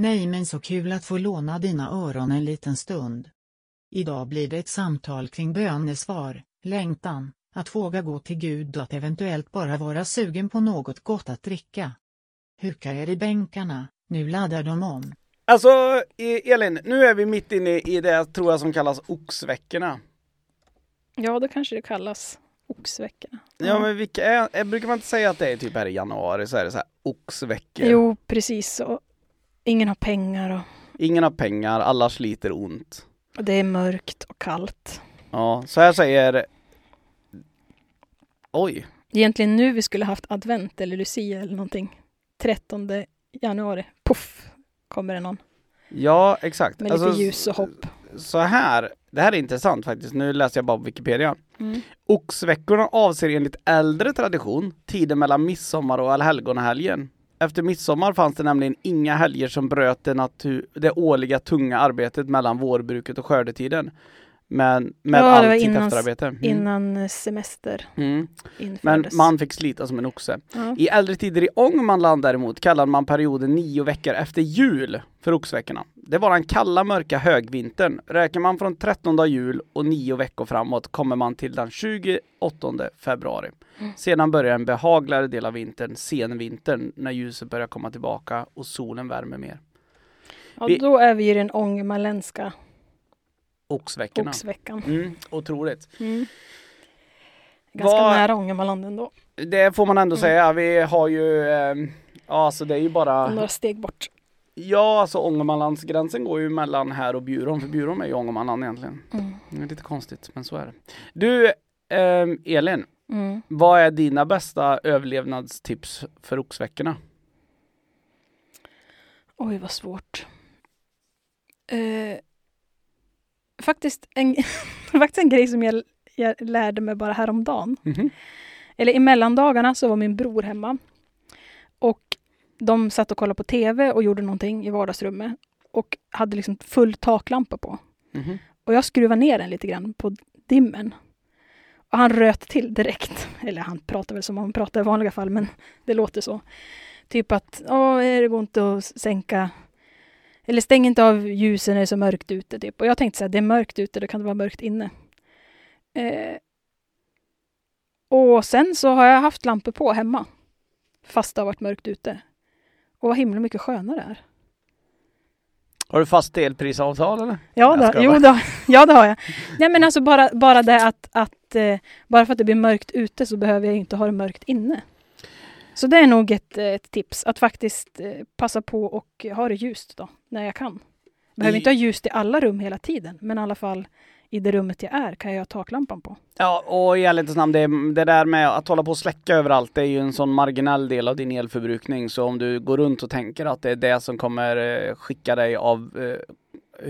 Nej men så kul att få låna dina öron en liten stund. Idag blir det ett samtal kring bönesvar, längtan, att våga gå till Gud och att eventuellt bara vara sugen på något gott att dricka. Huka er i bänkarna, nu laddar de om. Alltså E- Elin, nu är vi mitt inne i det tror jag som kallas oxveckorna. Ja, det kanske det kallas. Oxveckorna. Ja men vilka är, är, brukar man inte säga att det är typ här i januari så är det så här oxveckor? Jo, precis. Och ingen har pengar och, Ingen har pengar, alla sliter ont. och det är mörkt och kallt. Ja, så här säger Oj, Egentligen nu vi skulle haft advent eller lucia eller någonting. 13 januari, puff, kommer det någon ja exakt. med Alltså, lite ljus och hopp. Så här, det här är intressant faktiskt, nu läser jag bara på Wikipedia. Mm. Oxveckorna avser enligt äldre tradition tiden mellan midsommar och allhelgonahelgen. Efter midsommar fanns det nämligen inga helger som bröt det, natur- det årliga tunga arbetet mellan vårbruket och skördetiden. Men med Ja, allt sitt efterarbete. Mm. Innan semester Mm. Men man fick slita som en oxe. ja. I äldre tider i Ångermanland däremot kallade man perioden nio veckor efter jul för oxveckorna. Det var den kalla mörka högvintern. Räknar man från 13 jul och nio veckor framåt kommer man till den 28 februari. Mm. Sedan börjar en behagligare del av vintern, senvintern, när ljuset börjar komma tillbaka och solen värmer mer. ja, vi- då är vi i den ångermanländska Oxveckorna. oxveckan. Mm, otroligt. Mm. Ganska Vad- nära Ångermanland ändå. Det får man ändå Mm. säga. Vi har ju, eh, ja alltså det är ju bara Några steg bort. Ja, alltså Ångermanlandsgränsen går ju mellan här och Bjurholm, för Bjurholm är ju Ångermanland egentligen. Mm. Det är lite konstigt, men så är det. Du, ehm, Elin, Mm. vad är dina bästa överlevnadstips för oxveckorna? Oj, vad svårt. Eh, faktiskt, en, faktiskt en grej som jag, jag lärde mig bara häromdagen. Mhm. Eller i mellandagarna så var min bror hemma. Och de satt och kollade på TV och gjorde någonting i vardagsrummet. Och hade liksom full taklampa på. Mhm. Och jag skruvade ner den lite grann på dimmen. Och han röt till direkt. Eller han pratar väl som han pratar i vanliga fall, men det låter så. Typ att, åh, det går inte att sänka eller stäng inte av ljusen när det är så mörkt ute. Typ. Och jag tänkte så här, det är mörkt ute, då kan det vara mörkt inne. Eh, och sen så har jag haft lampor på hemma. Fast det har varit mörkt ute. Och vad himla mycket skönare det är. Har du fast elprisavtal eller? Ja, det, jo, det, ja, det har jag. Nej, men alltså bara, bara det att, att eh, bara för att det blir mörkt ute så behöver jag inte ha det mörkt inne. Så det är nog ett, eh, ett tips, att faktiskt eh, passa på och ha det ljust då, när jag kan. Behöver I- inte ha ljust i alla rum hela tiden, men i alla fall i det rummet jag är kan jag ha taklampan på. Ja, och i ärlighetens namn, det, det där med att hålla på och släcka överallt, det är ju en sån marginell del av din elförbrukning. Så om du går runt och tänker att det är det som kommer eh, skicka dig av eh,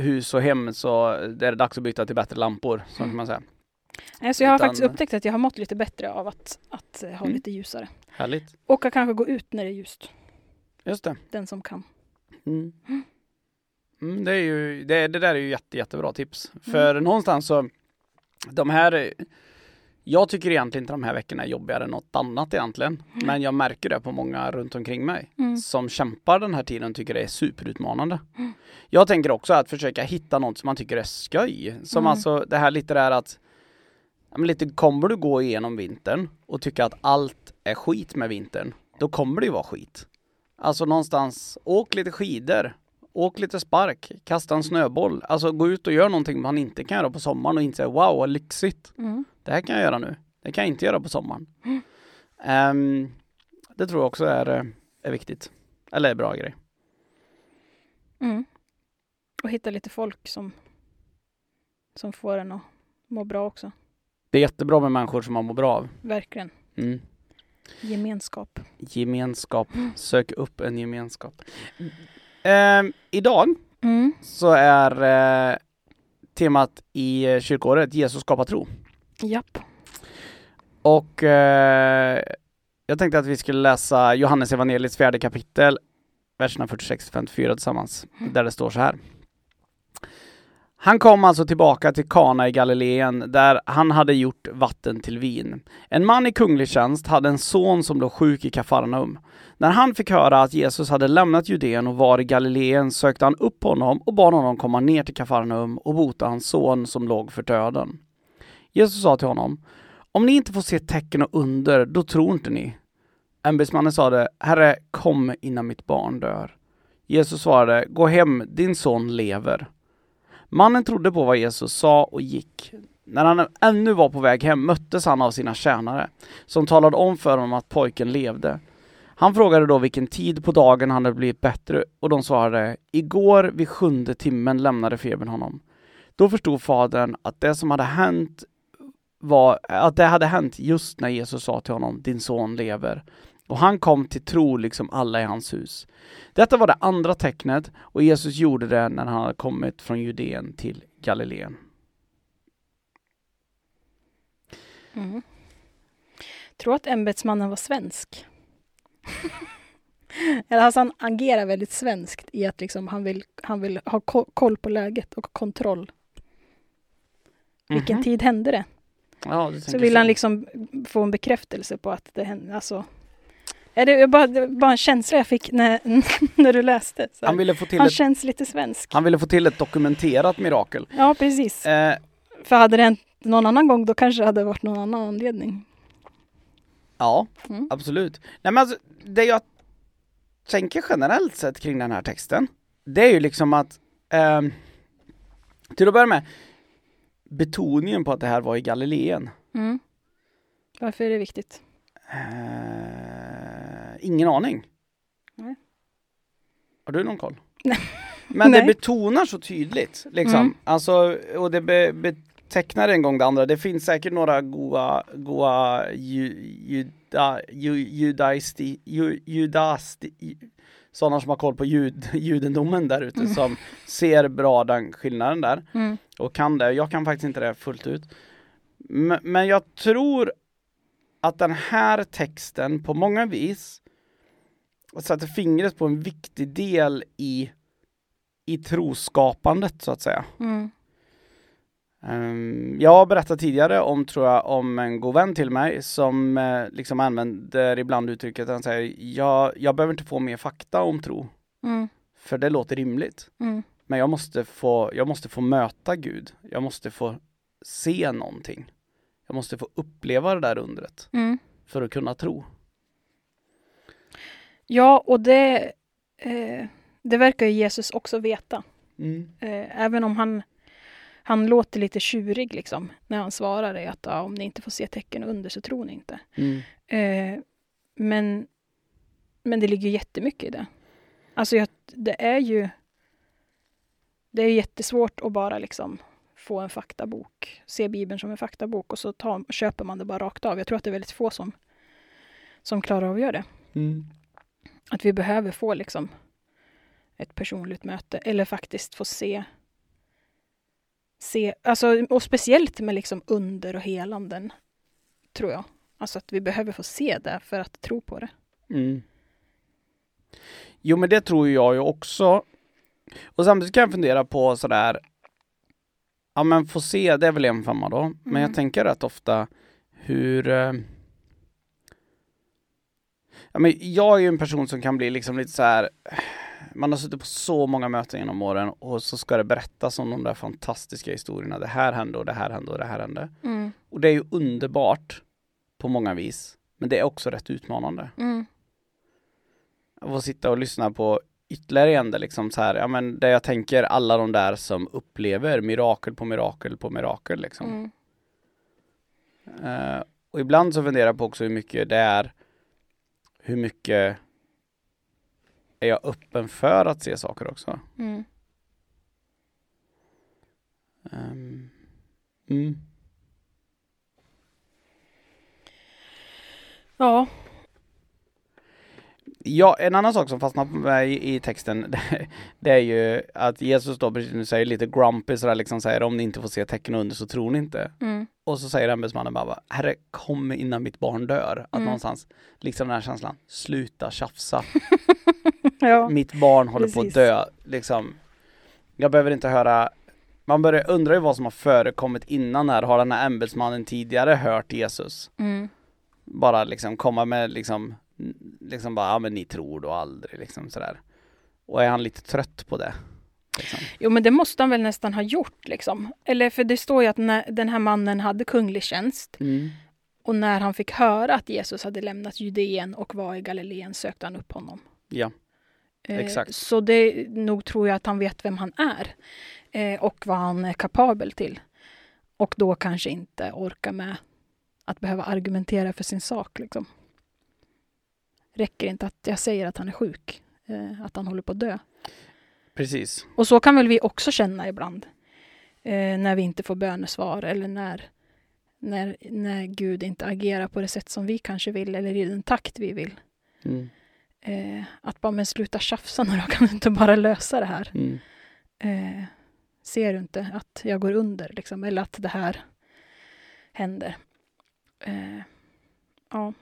hus och hem, så är det dags att byta till bättre lampor, så kan man säga. Nej, så jag har Utan- faktiskt upptäckt att jag har mått lite bättre av att, att ha Mm. lite ljusare. Härligt. Och att kanske gå ut när det är ljust, Just det. den som kan. Mm. Mm, det, är ju, det, det där är ju jätte, jättebra tips. För någonstans så, de här, jag tycker egentligen inte de här veckorna är jobbigare än något annat egentligen. Men jag märker det på många runt omkring mig Mm. som kämpar den här tiden tycker det är superutmanande. Jag tänker också att försöka hitta något som man tycker är skoj. Som Mm. alltså det här lite där att men lite kommer du gå igenom vintern och tycka att allt är skit med vintern, då kommer det ju vara skit. Alltså någonstans, åk lite skidor, åk lite spark, kasta en snöboll. Alltså gå ut och gör någonting man inte kan göra på sommaren och inte säga wow vad lyxigt. Mm. Det här kan jag göra nu. Det kan jag inte göra på sommaren. Ehm, det tror jag också är, eh, är viktigt. Eller är bra grej. Mm. Och hitta lite folk som, som får en att må bra också. Det är jättebra med människor som man mår bra av. Verkligen. Mm. Gemenskap. Gemenskap. Sök upp en gemenskap. Ehm, idag Mm. så är eh, temat i eh, kyrkåret Jesus skapar tro. Japp. Och eh, jag tänkte att vi skulle läsa Johannes evangeliets fjärde kapitel, verserna 46-54 tillsammans, Mm. där det står så här. Han kom alltså tillbaka till Kana i Galileen där han hade gjort vatten till vin. En man i kunglig tjänst hade en son som låg sjuk i Kafarnaum. När han fick höra att Jesus hade lämnat Judeen och var i Galileen sökte han upp honom och bad honom komma ner till Kafarnaum och bota hans son som låg för döden. Jesus sa till honom, om ni inte får se tecken och under, då tror inte ni. Ämbetsmannen sade, Herre, kom innan mitt barn dör. Jesus svarade, gå hem, din son lever. Mannen trodde på vad Jesus sa och gick. När han ännu var på väg hem möttes han av sina tjänare, som talade om för honom att pojken levde. Han frågade då vilken tid på dagen han hade blivit bättre och de svarade, igår vid sjunde timmen lämnade febern honom. Då förstod fadern att det som hade hänt var att det hade hänt just när Jesus sa till honom, din son lever. Och han kom till tro liksom alla i hans hus. Detta var det andra tecknet och Jesus gjorde det när han hade kommit från Judeen till Galileen. Mm. Tror att ämbetsmannen var svensk. Eller alltså han agerar väldigt svenskt i att liksom han, vill, han vill ha koll på läget och kontroll. Vilken mm -hmm. tid hände det? Ja, så vill så. han liksom få en bekräftelse på att det hände. Alltså, är det bara, det bara en känsla jag fick när, när du läste. Så. Han, ville få till han ett, känns lite svensk. Han ville få till ett dokumenterat mirakel. Ja, precis. Eh. För hade det hänt någon annan gång då kanske det hade varit någon annan anledning. Ja, mm. absolut. Nej men alltså, det jag tänker generellt sett kring den här texten, det är ju liksom att, eh, till att börja med, betoningen på att det här var i Galileen. Mm. Varför är det viktigt? Eh, ingen aning. Nej. Har du någon koll? Men det betonar så tydligt, liksom. Mm. Alltså, och det be, betecknar en gång det andra. Det finns säkert några goa, goa ju, juda, ju, judaisti, ju, judasti, sådana som har koll på jud, judendomen där ute mm. som ser bra den skillnaden där mm. och kan det. Jag kan faktiskt inte det fullt ut. Men, men jag tror att den här texten på många vis sätter fingret på en viktig del i, i troskapandet så att säga. Mm. Um, jag har berättat tidigare om, tror jag, om en god vän till mig som uh, liksom använder ibland uttrycket, han säger jag, jag behöver inte få mer fakta om tro. Mm. För det låter rimligt. Mm. Men jag måste, få, jag måste få möta Gud. Jag måste få se någonting. Jag måste få uppleva det där undret mm. för att kunna tro. Ja, och det, eh, det verkar ju Jesus också veta. Mm. Eh, även om han, han låter lite tjurig liksom, när han svarar det att ja, om ni inte får se tecken under så tror ni inte. Mm. Eh, men, men det ligger jättemycket i det. Alltså jag, det är ju det är jättesvårt att bara liksom få en faktabok, se Bibeln som en faktabok och så tar, köper man det bara rakt av. Jag tror att det är väldigt få som, som klarar av att göra det. Mm. Att vi behöver få liksom ett personligt möte eller faktiskt få se se, alltså, och speciellt med liksom under och helanden, tror jag. Alltså att vi behöver få se det för att tro på det. Mm. Jo men det tror jag ju också. Och samtidigt kan jag fundera på sådär, Ja men få se, det är väl en femma då. Mm. Men jag mm. tänker rätt ofta hur eh... ja, men Jag är ju en person som kan bli liksom lite så här. Man har suttit på så många möten genom åren och så ska det berättas om de där fantastiska historierna. Det här hände och det här hände och det här hände. Mm. Och det är ju underbart på många vis. Men det är också rätt utmanande. Mm. Att få sitta och lyssna på ytterligare en där liksom så här, ja men där jag tänker alla de där som upplever mirakel på mirakel på mirakel liksom. Mm. Uh, och ibland så funderar jag på också hur mycket det är, hur mycket är jag öppen för att se saker också? Mm. Um, mm. Ja, Ja, en annan sak som fastnar på mig i, texten, det, det, är ju att Jesus då, precis nu säger lite grumpy sådär liksom säger om ni inte får se tecken under så tror ni inte. Mm. Och så säger ämbetsmannen bara, herre kom innan mitt barn dör. Att mm. någonstans, liksom den här känslan, sluta tjafsa. ja, mitt barn håller precis. på att dö, liksom. Jag behöver inte höra man börjar undra ju vad som har förekommit innan här. Har den här ämbetsmannen tidigare hört Jesus? Mm. Bara liksom komma med liksom, liksom bara, ja men ni tror då aldrig liksom sådär. Och är han lite trött på det? Liksom? Jo, men det måste han väl nästan ha gjort liksom. Eller för det står ju att när den här mannen hade kunglig tjänst Mm. och när han fick höra att Jesus hade lämnat Judeen och var i Galileen sökte han upp honom. Ja, Eh, Exakt. Så det nog tror jag att han vet vem han är eh, och vad han är kapabel till. Och då kanske inte orkar med att behöva argumentera för sin sak. Liksom. Räcker inte att jag säger att han är sjuk, eh, att han håller på att dö. precis. Och så kan väl vi också känna ibland. Eh, när vi inte får bönesvar eller när, när, när Gud inte agerar på det sätt som vi kanske vill eller i den takt vi vill. Mm. Eh, att bara, men sluta tjafsa nu då, kan du inte bara lösa det här? Mm. Eh, ser du inte att jag går under, liksom, eller att det här händer? Eh, ja.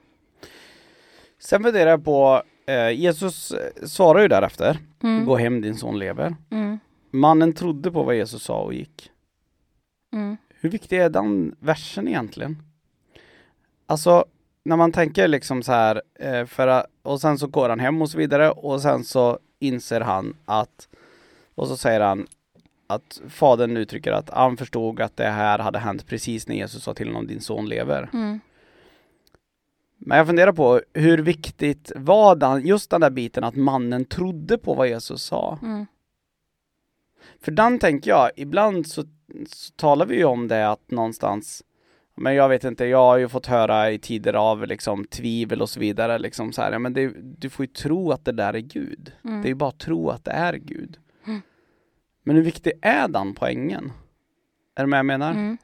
Sen funderar jag på, eh, Jesus eh, svarar ju därefter, Mm. gå hem din son lever. Mm. Mannen trodde på vad Jesus sa och gick. Mm. Hur viktig är den versen egentligen? Alltså, när man tänker liksom så här, eh, för och sen så går han hem och så vidare och sen så inser han att, och så säger han att fadern uttrycker att han förstod att det här hade hänt precis när Jesus sa till honom din son lever. Mm. Men jag funderar på hur viktigt var den, just den där biten att mannen trodde på vad Jesus sa? Mm. För den tänker jag, ibland så, så talar vi ju om det att någonstans men jag vet inte, jag har ju fått höra i tider av liksom tvivel och så vidare liksom så här, ja men det, du får ju tro att det där är Gud. Mm. Det är ju bara att tro att det är Gud. Mm. Men hur viktig är den poängen? Är du med jag menar? Mm.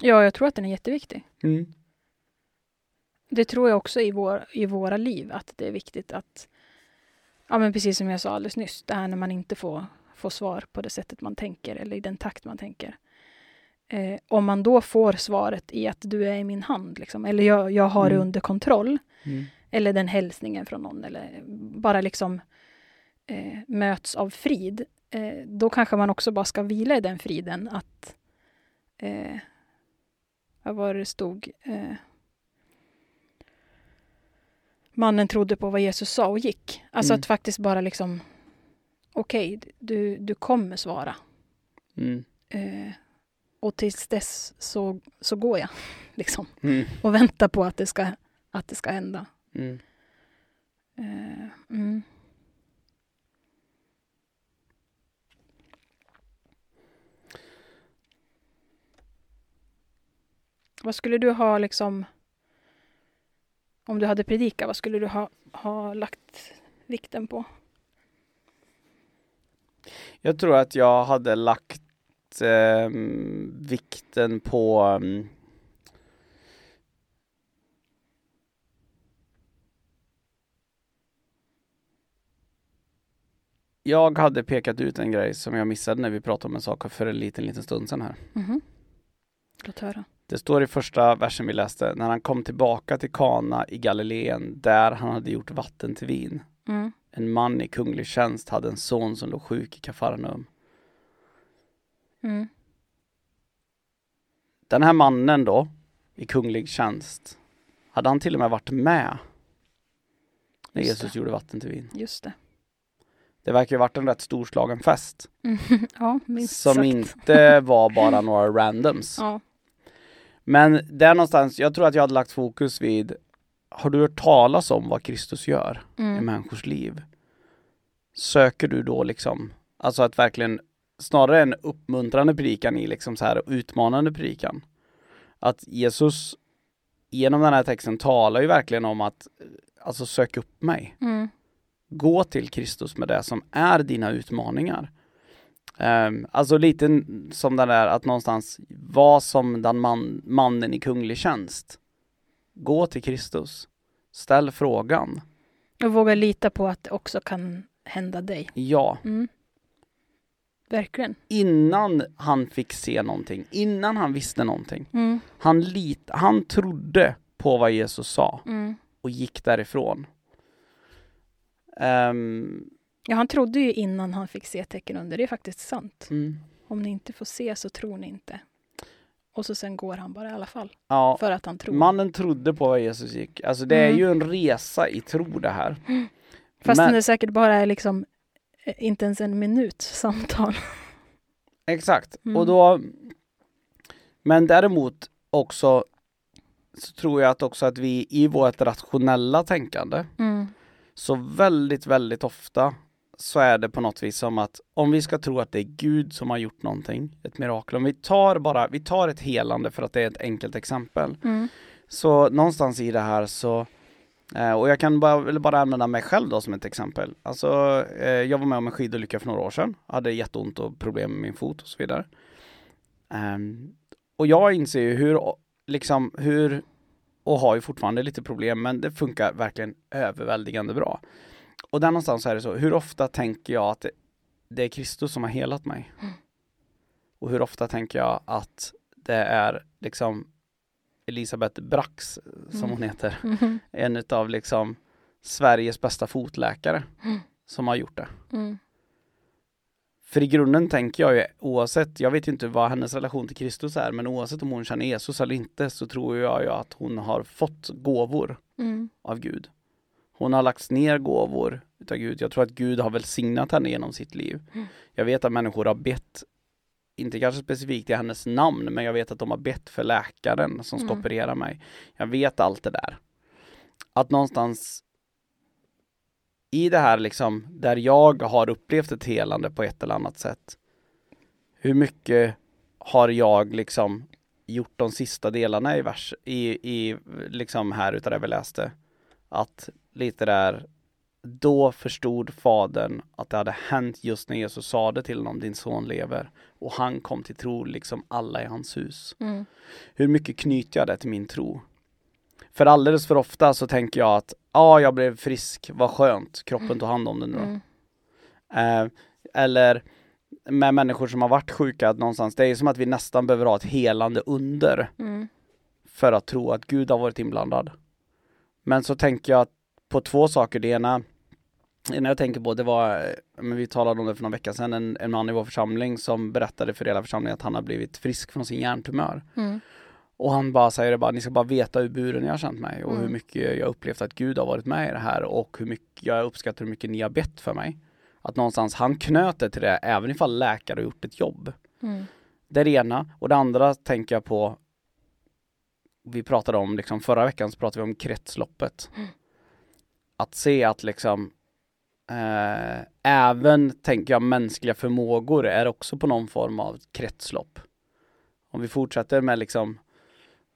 Ja, jag tror att den är jätteviktig. Mm. Det tror jag också i, vår, i våra liv, att det är viktigt att, ja men precis som jag sa alldeles nyss, det här när man inte får, får svar på det sättet man tänker eller i den takt man tänker. Eh, om man då får svaret i att du är i min hand, liksom, eller jag, jag har det Mm. under kontroll, Mm. eller den hälsningen från någon, eller bara liksom eh, möts av frid, eh, då kanske man också bara ska vila i den friden att, eh, vad var det det stod? Mannen trodde på vad Jesus sa och gick. Alltså Mm. att faktiskt bara liksom, okej, du, du kommer svara. Mm. Eh, och tills dess så, så går jag, liksom. Mm. Och väntar på att det ska, att det ska hända. Mm. Eh, mm. Vad skulle du ha liksom, om du hade predikat, vad skulle du ha, ha lagt vikten på? Jag tror att jag hade lagt ehm, vikten på ehm, Jag hade pekat ut en grej som jag missade när vi pratade om en sak för en liten, liten stund sedan här. Mhm. Låt höra. Det står i första versen vi läste, när han kom tillbaka till Kana i Galileen, där han hade gjort vatten till vin. Mm. En man i kunglig tjänst hade en son som låg sjuk i Kafarnaum. Mm. Den här mannen då, i kunglig tjänst, hade han till och med varit med när Just Jesus gjorde vatten till vin. Just det. Det verkar ju varit en rätt storslagen fest, Mm. ja, minst som sagt. inte var bara några randoms. Ja. Men där någonstans, jag tror att jag hade lagt fokus vid, har du hört talas om vad Kristus gör i Mm. människors liv? Söker du då liksom, alltså att verkligen, snarare en uppmuntrande predikan i liksom så här utmanande predikan. Att Jesus genom den här texten talar ju verkligen om att, alltså sök upp mig. Mm. Gå till Kristus med det som är dina utmaningar. Ehm, alltså lite som den där att någonstans vara som den man, mannen i kunglig tjänst. Gå till Kristus. Ställ frågan. Och våga lita på att det också kan hända dig. Ja. Mm. Verkligen. Innan han fick se någonting, innan han visste någonting. Mm. Han, lit, han trodde på vad Jesus sa Mm. och gick därifrån. Ehm, Ja, han trodde ju innan han fick se tecken under. Det är faktiskt sant. mm. Om ni inte får se så tror ni inte. Och så sen går han bara i alla fall. Ja, För att han tror. mannen trodde på vad Jesus gick. Alltså det är Mm. ju en resa i tro det här. Fast Men- det säkert bara är liksom eh, inte ens en minuts samtal. Exakt, Mm. och då Men däremot också så tror jag att också att vi i vårt rationella tänkande Mm. så väldigt, väldigt ofta så är det på något vis som att om vi ska tro att det är Gud som har gjort någonting, ett mirakel, om vi tar bara, vi tar ett helande för att det är ett enkelt exempel. Mm. Så någonstans i det här så eh, och jag kan bara, bara använda mig själv då som ett exempel. Alltså, eh, jag var med om en skidolycka för några år sedan. Hade jätteont och problem med min fot och så vidare. Ehm, och jag inser ju hur, liksom, hur, och har ju fortfarande lite problem, men det funkar verkligen överväldigande bra. Och där någonstans är det så, hur ofta tänker jag att det, det är Kristus som har helat mig? Och hur ofta tänker jag att det är liksom Elisabeth Brax, som Mm. hon heter, Mhm. en utav liksom Sveriges bästa fotläkare Mm. som har gjort det. Mm. För i grunden tänker jag ju oavsett, jag vet inte vad hennes relation till Kristus är, men oavsett om hon känner Jesus eller inte så tror jag ju att hon har fått gåvor Mm. av Gud. Hon har lagt ner gåvor utav Gud. Jag tror att Gud har välsignat henne genom sitt liv. Mm. Jag vet att människor har bett, inte kanske specifikt i hennes namn, men jag vet att de har bett för läkaren som ska Mm. operera mig. Jag vet allt det där. Att någonstans i det här liksom, där jag har upplevt ett helande på ett eller annat sätt. Hur mycket har jag liksom gjort de sista delarna i vers, i, i liksom här utav det vi läste. Att lite där, då förstod fadern att det hade hänt just när Jesus sa det till honom, din son lever. Och han kom till tro, liksom alla i hans hus. Mm. Hur mycket knyter jag det till min tro? För alldeles för ofta så tänker jag att, ja, jag blev frisk, vad skönt, kroppen tog hand om det nu då. Mm. Eh, eller med människor som har varit sjuka, att någonstans, det är som att vi nästan behöver ha ett helande under Mm. för att tro att Gud har varit inblandad. Men så tänker jag på två saker. Det ena, det ena jag tänker på det var, men vi talade om det för några veckor sedan, en, en man i vår församling som berättade för hela församlingen att han har blivit frisk från sin hjärntumör. Mm. Och han bara säger det bara, ni ska bara veta hur buren jag har känt mig och Mm. hur mycket jag upplevt att Gud har varit med i det här och hur mycket jag uppskattar hur mycket ni har bett för mig. Att någonstans han knöt det till det, även ifall läkare har gjort ett jobb. Mm. Det är det ena. Och det andra tänker jag på Vi pratade om, liksom förra veckan så pratade vi om kretsloppet. Mm. Att se att liksom eh, Även, tänker jag, mänskliga förmågor är också på någon form av kretslopp. Om vi fortsätter med liksom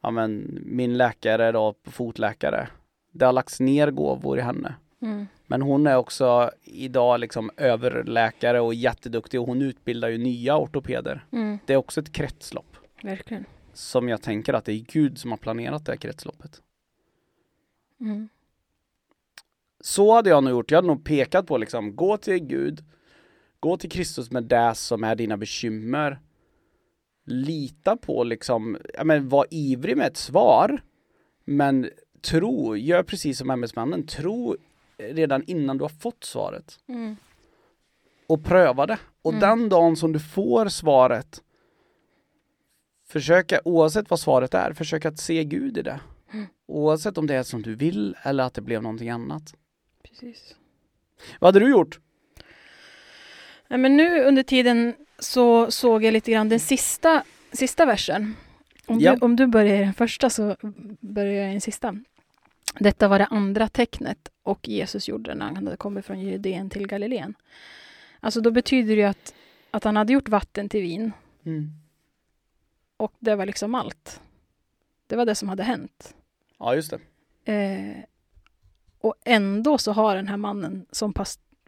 Ja men min läkare då, fotläkare. Det har lagts ner gåvor i henne. Mm. Men hon är också idag liksom överläkare och jätteduktig och hon utbildar ju nya ortopeder. Mm. Det är också ett kretslopp Verkligen. som jag tänker att det är Gud som har planerat det här kretsloppet. Mm. Så hade jag nog gjort. Jag hade nog pekat på liksom, gå till Gud, gå till Kristus med det som är dina bekymmer. Lita på liksom, ja men var ivrig med ett svar. Men tro, gör precis som ämbetsmannen, tro redan innan du har fått svaret. Mm. och pröva det. Och Mm. den dagen som du får svaret Försöka, oavsett vad svaret är, försök att se Gud i det. Mm. Oavsett om det är som du vill eller att det blev någonting annat. Precis. Vad hade du gjort? Nej, men nu under tiden så såg jag lite grann den sista, sista versen. Om, Ja. du, om du börjar i den första så börjar jag i den sista. Detta var det andra tecknet och Jesus gjorde det när han hade kommit från Judeen till Galileen. Alltså då betyder det ju att, att han hade gjort vatten till vin och det var liksom allt. Det var det som hade hänt. Ja, just det. Eh, och ändå så har den här mannen som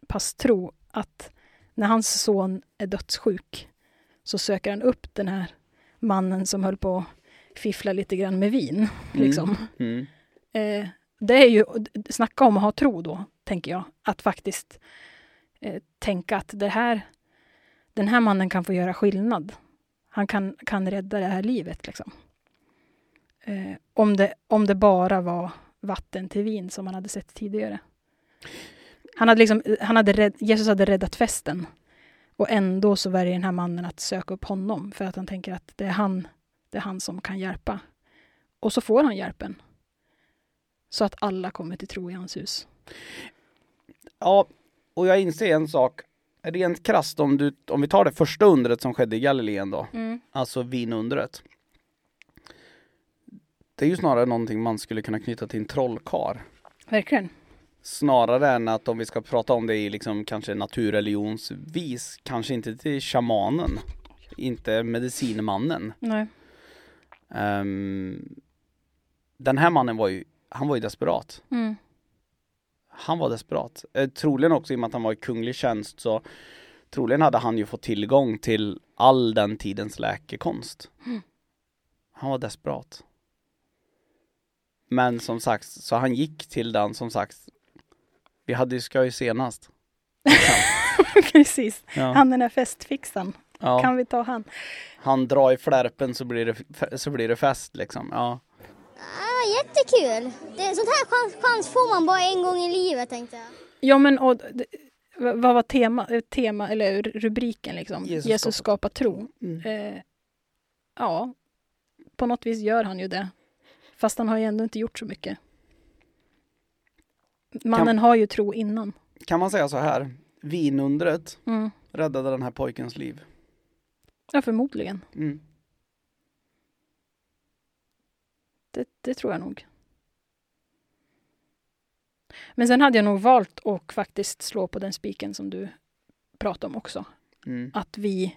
pass, tro att när hans son är dödssjuk så söker han upp den här mannen som höll på att fiffla lite grann med vin. Liksom. Mm. Eh, det är ju, snacka om att ha tro då, tänker jag. Att faktiskt eh, tänka att det här, den här mannen kan få göra skillnad. Han kan, kan rädda det här livet. Liksom. Eh, om, det, om det bara var vatten till vin som han hade sett tidigare. Han hade liksom, han hade rädd, Jesus hade räddat festen. Och ändå så väljer den här mannen att söka upp honom för att han tänker att det är han, det är han som kan hjälpa. Och så får han hjälpen. Så att alla kommer till tro i hans hus. Ja, och jag inser en sak. Rent krasst om, du, om vi tar det första undret som skedde i Galileen då, alltså vinundret. Det är ju snarare någonting man skulle kunna knyta till en trollkar. Verkligen. Snarare än att om vi ska prata om det i liksom kanske naturreligionsvis, kanske inte till shamanen, inte medicinmannen. Nej. Ehm, den här mannen var ju, han var ju desperat. Mm. Han var desperat. Eh, troligen också i och med att han var i kunglig tjänst så troligen hade han ju fått tillgång till all den tidens läkekonst. Mm. Han var desperat. Men som sagt, så han gick till den som sagt. Vi hade ju ska ju senast. Precis. Ja. Han den där festfixaren. ja. Kan vi ta han? Han drar i flärpen så blir det, så blir det fest liksom. Ja. Ah, jättekul! Det, sånt här chans, chans får man bara en gång i livet tänkte jag. Ja, men och, vad var tema, tema eller rubriken liksom? Jesus Jesus, skapar- skapar tro. Mm. Eh, ja, på något vis gör han ju det. Fast han har ju ändå inte gjort så mycket. Mannen har ju tro innan. Kan man säga så här? Vinundret Mm. räddade den här pojkens liv. Ja, förmodligen. Mm. Det, det tror jag nog. Men sen hade jag nog valt att faktiskt slå på den spiken som du pratade om också. Mm. Att vi,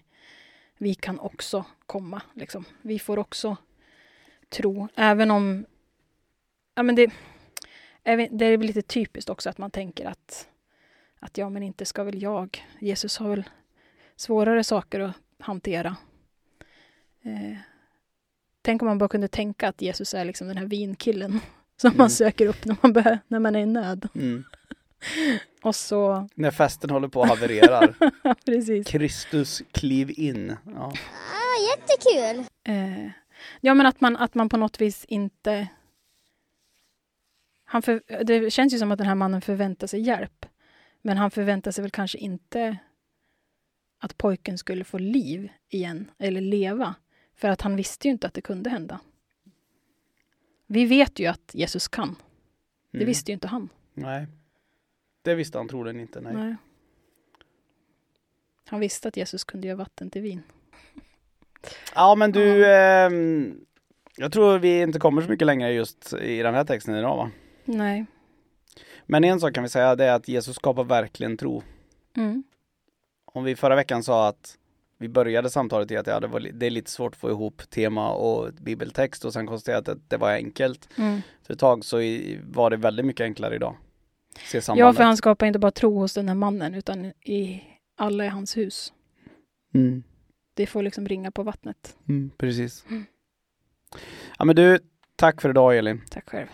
vi kan också komma. Liksom. Vi får också tro, även om... Ja, men det, det är väl lite typiskt också att man tänker att, att ja, men inte ska väl jag. Jesus har väl svårare saker att hantera. Eh, tänk om man bara kunde tänka att Jesus är liksom den här vinkillen som Mm. man söker upp när man, bör, när man är i nöd. Mm. Och så, När festen håller på att havererar. precis. Kristus kliv in. Ja. Ah, jättekul! Eh, ja, men att man, att man på något vis inte... Han för, det känns ju som att den här mannen förväntar sig hjälp. Men han förväntar sig väl kanske inte att pojken skulle få liv igen, eller leva. För att han visste ju inte att det kunde hända. Vi vet ju att Jesus kan. Det Mm. visste ju inte han. Nej. Det visste han troligen inte. Nej. Han visste att Jesus kunde göra vatten till vin. Ja men du, ehm, jag tror vi inte kommer så mycket längre just i den här texten idag va? Nej. Men en sak kan vi säga det är att Jesus skapar verkligen tro. Mm. Om vi förra veckan sa att vi började samtalet i att ja, det, var, det är lite svårt att få ihop tema och bibeltext och sen konstaterade att det var enkelt. Mm. För ett tag så var det väldigt mycket enklare idag. Se Ja, för han skapar inte bara tro hos den här mannen, utan i alla i hans hus. mm. Det får liksom ringa på vattnet. Mm, precis. Mm. Ja men du, tack för idag Elin. Tack själv.